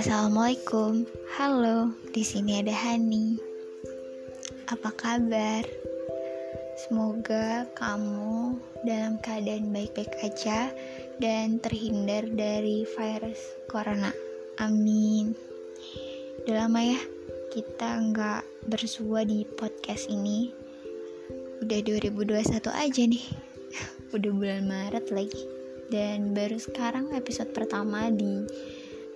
Assalamualaikum, halo. Di sini ada Hani. Apa kabar? Semoga kamu dalam keadaan baik-baik aja dan terhindar dari virus corona. Amin. Udah lama ya kita nggak bersua di podcast ini. Udah 2021 aja nih. Udah bulan Maret lagi. Dan baru sekarang episode pertama di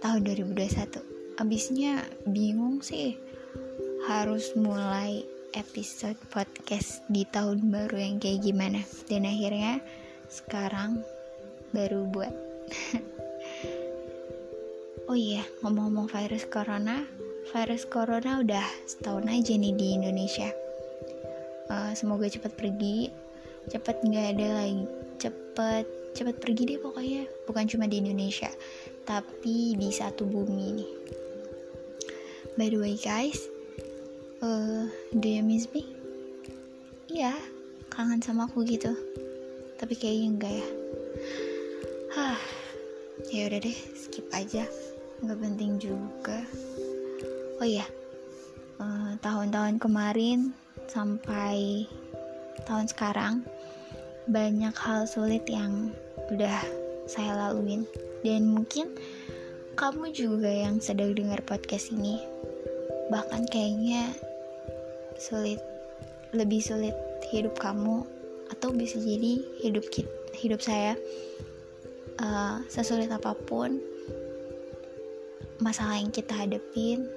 tahun 2021 abisnya bingung sih harus mulai episode podcast di tahun baru yang kayak gimana. Dan akhirnya sekarang baru buat. Oh iya ngomong-ngomong virus corona virus corona udah setahun aja nih di Indonesia. Uh, semoga cepat pergi cepat nggak ada lagi. Cepat cepat pergi deh pokoknya. Bukan cuma di Indonesia tapi di satu bumi nih by the way guys uh, do you miss me? Iya kangen sama aku gitu. Tapi kayaknya enggak ya. Hah ya udah deh skip aja. Nggak penting juga. Oh iya uh, tahun-tahun kemarin sampai tahun sekarang banyak hal sulit yang udah saya laluin. Dan mungkin kamu juga yang sedang dengar podcast ini. Bahkan kayaknya sulit lebih sulit hidup kamu atau bisa jadi hidup kita, hidup saya uh, sesulit apa pun masalah yang kita hadapin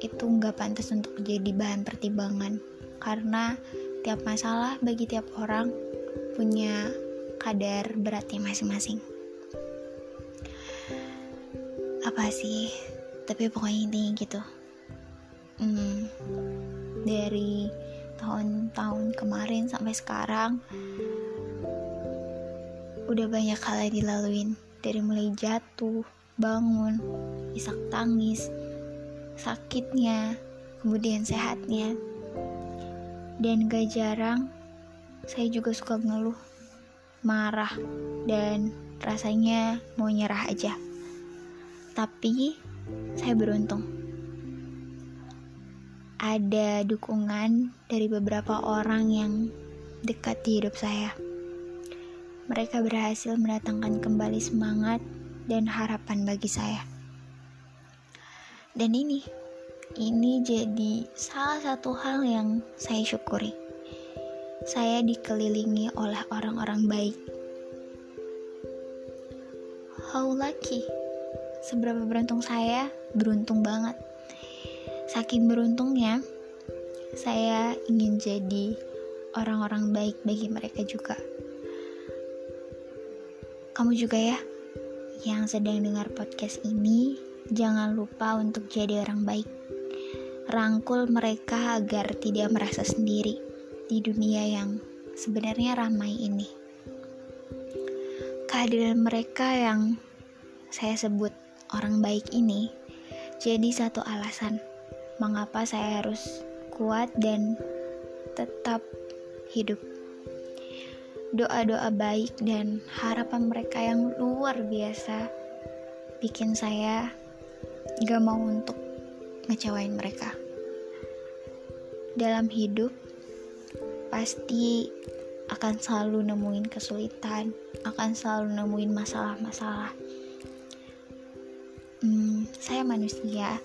itu nggak pantas untuk jadi bahan pertimbangan. Karena tiap masalah bagi tiap orang punya kadar beratnya masing-masing. Apa sih? Tapi pokoknya intinya gitu. Hmm, dari tahun-tahun kemarin sampai sekarang udah banyak hal yang dilaluin. Dari mulai jatuh bangun isak tangis sakitnya kemudian sehatnya. Dan gak jarang saya juga suka ngeluh marah dan rasanya mau nyerah aja tapi saya beruntung. Ada dukungan dari beberapa orang yang dekat di hidup saya. Mereka berhasil mendatangkan kembali semangat dan harapan bagi saya. Dan ini, ini jadi salah satu hal yang saya syukuri. Saya dikelilingi oleh orang-orang baik. How lucky! seberapa beruntung saya beruntung banget saking beruntungnya saya ingin jadi orang-orang baik bagi mereka juga kamu juga ya yang sedang dengar podcast ini jangan lupa untuk jadi orang baik rangkul mereka agar tidak merasa sendiri di dunia yang sebenarnya ramai ini kehadiran mereka yang saya sebut orang baik ini jadi satu alasan mengapa saya harus kuat dan tetap hidup. Doa-doa baik dan harapan mereka yang luar biasa bikin saya gak mau untuk ngecewain mereka. Dalam hidup, pasti akan selalu nemuin kesulitan, akan selalu nemuin masalah-masalah. Hmm, saya manusia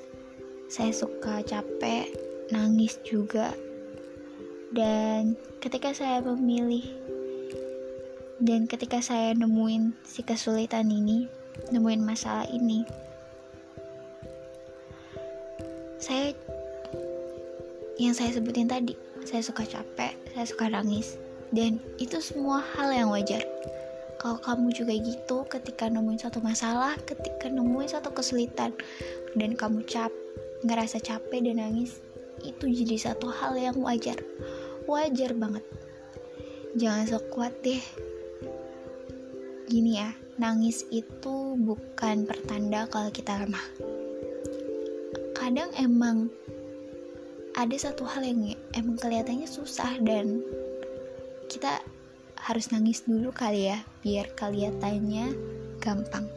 saya suka capek nangis juga. Dan ketika saya memilih dan ketika saya nemuin si kesulitan ini nemuin masalah ini saya yang saya sebutin tadi saya suka capek saya suka nangis. Dan itu semua hal yang wajar. Kalau kamu juga gitu ketika nemuin satu masalah ketika nemuin satu kesulitan dan kamu cap ngerasa capek dan nangis itu jadi satu hal yang wajar. Wajar banget. Jangan sok kuat deh. Gini ya nangis itu bukan pertanda kalau kita lemah. Kadang emang ada satu hal yang emang kelihatannya susah dan kita harus nangis dulu kali ya biar kelihatannya gampang.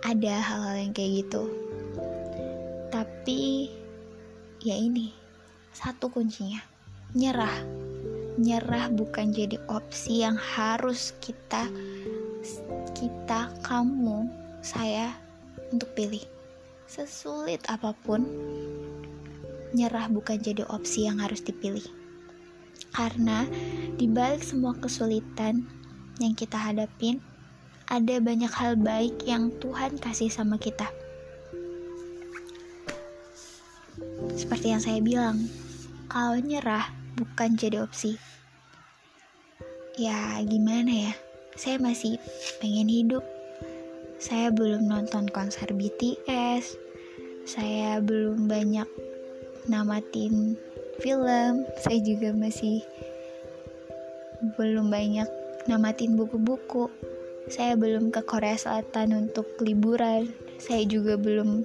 Ada hal-hal yang kayak gitu. Tapi ya ini satu kuncinya. Nyerah. Nyerah bukan jadi opsi yang harus kita kita kamu saya untuk pilih. Sesulit apa pun nyerah bukan jadi opsi yang harus dipilih karena di balik semua kesulitan yang kita hadapin, ada banyak hal baik yang Tuhan kasih sama kita. Seperti yang saya bilang, kalau nyerah bukan jadi opsi. Ya, gimana ya? Saya masih pengen hidup. Saya belum nonton konser BTS. Saya belum banyak namatin film. Saya juga masih belum banyak namatin buku-buku. Saya belum ke Korea Selatan untuk liburan. Saya juga belum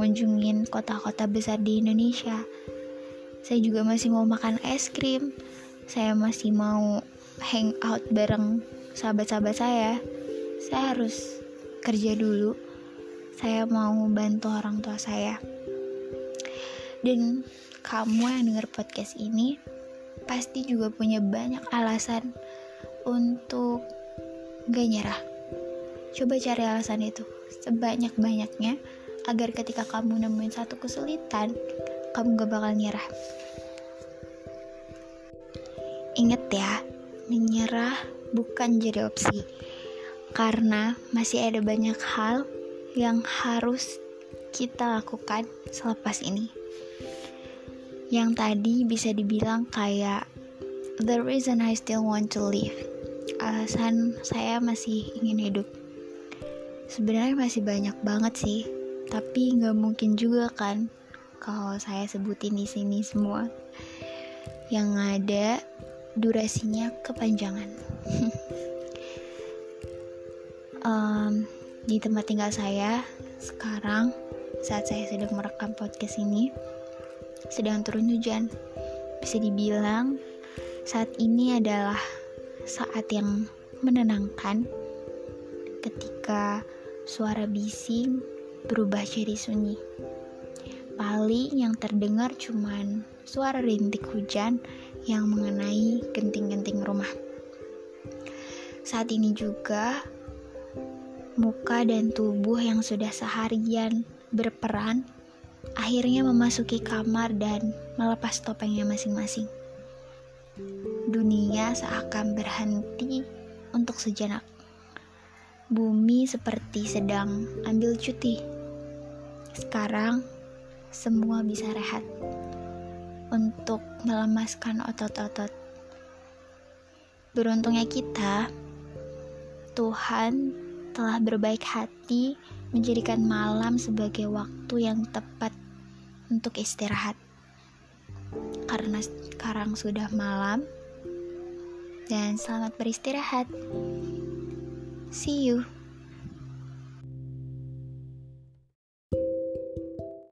ngunjungin kota-kota besar di Indonesia. Saya juga masih mau makan es krim. Saya masih mau hang out bareng sahabat-sahabat saya. Saya harus kerja dulu. Saya mau bantu orang tua saya dan kamu yang denger podcast ini pasti juga punya banyak alasan untuk gak nyerah. Coba cari alasan itu sebanyak-banyaknya agar ketika kamu nemuin satu kesulitan, kamu gak bakal nyerah. Ingat ya, menyerah bukan jadi opsi. Karena masih ada banyak hal yang harus kita lakukan selepas ini yang tadi bisa dibilang kayak the reason I still want to live alasan saya masih ingin hidup. Sebenarnya masih banyak banget sih tapi nggak mungkin juga kan kalau saya sebutin di sini semua. Yang ada durasinya kepanjangan. Um, di tempat tinggal saya sekarang saat saya sedang merekam podcast ini sedang turun hujan. Bisa dibilang saat ini adalah saat yang menenangkan ketika suara bising berubah jadi sunyi. Paling yang terdengar cuman suara rintik hujan yang mengenai genting-genting rumah. Saat ini juga muka dan tubuh yang sudah seharian berperan akhirnya memasuki kamar dan melepas topengnya masing-masing. Dunia seakan berhenti untuk sejenak. Bumi seperti sedang ambil cuti. Sekarang semua bisa rehat untuk melemaskan otot-otot. Beruntungnya kita, Tuhan telah berbaik hati menjadikan malam sebagai waktu yang tepat untuk istirahat. Karena sekarang sudah malam, dan selamat beristirahat. See you.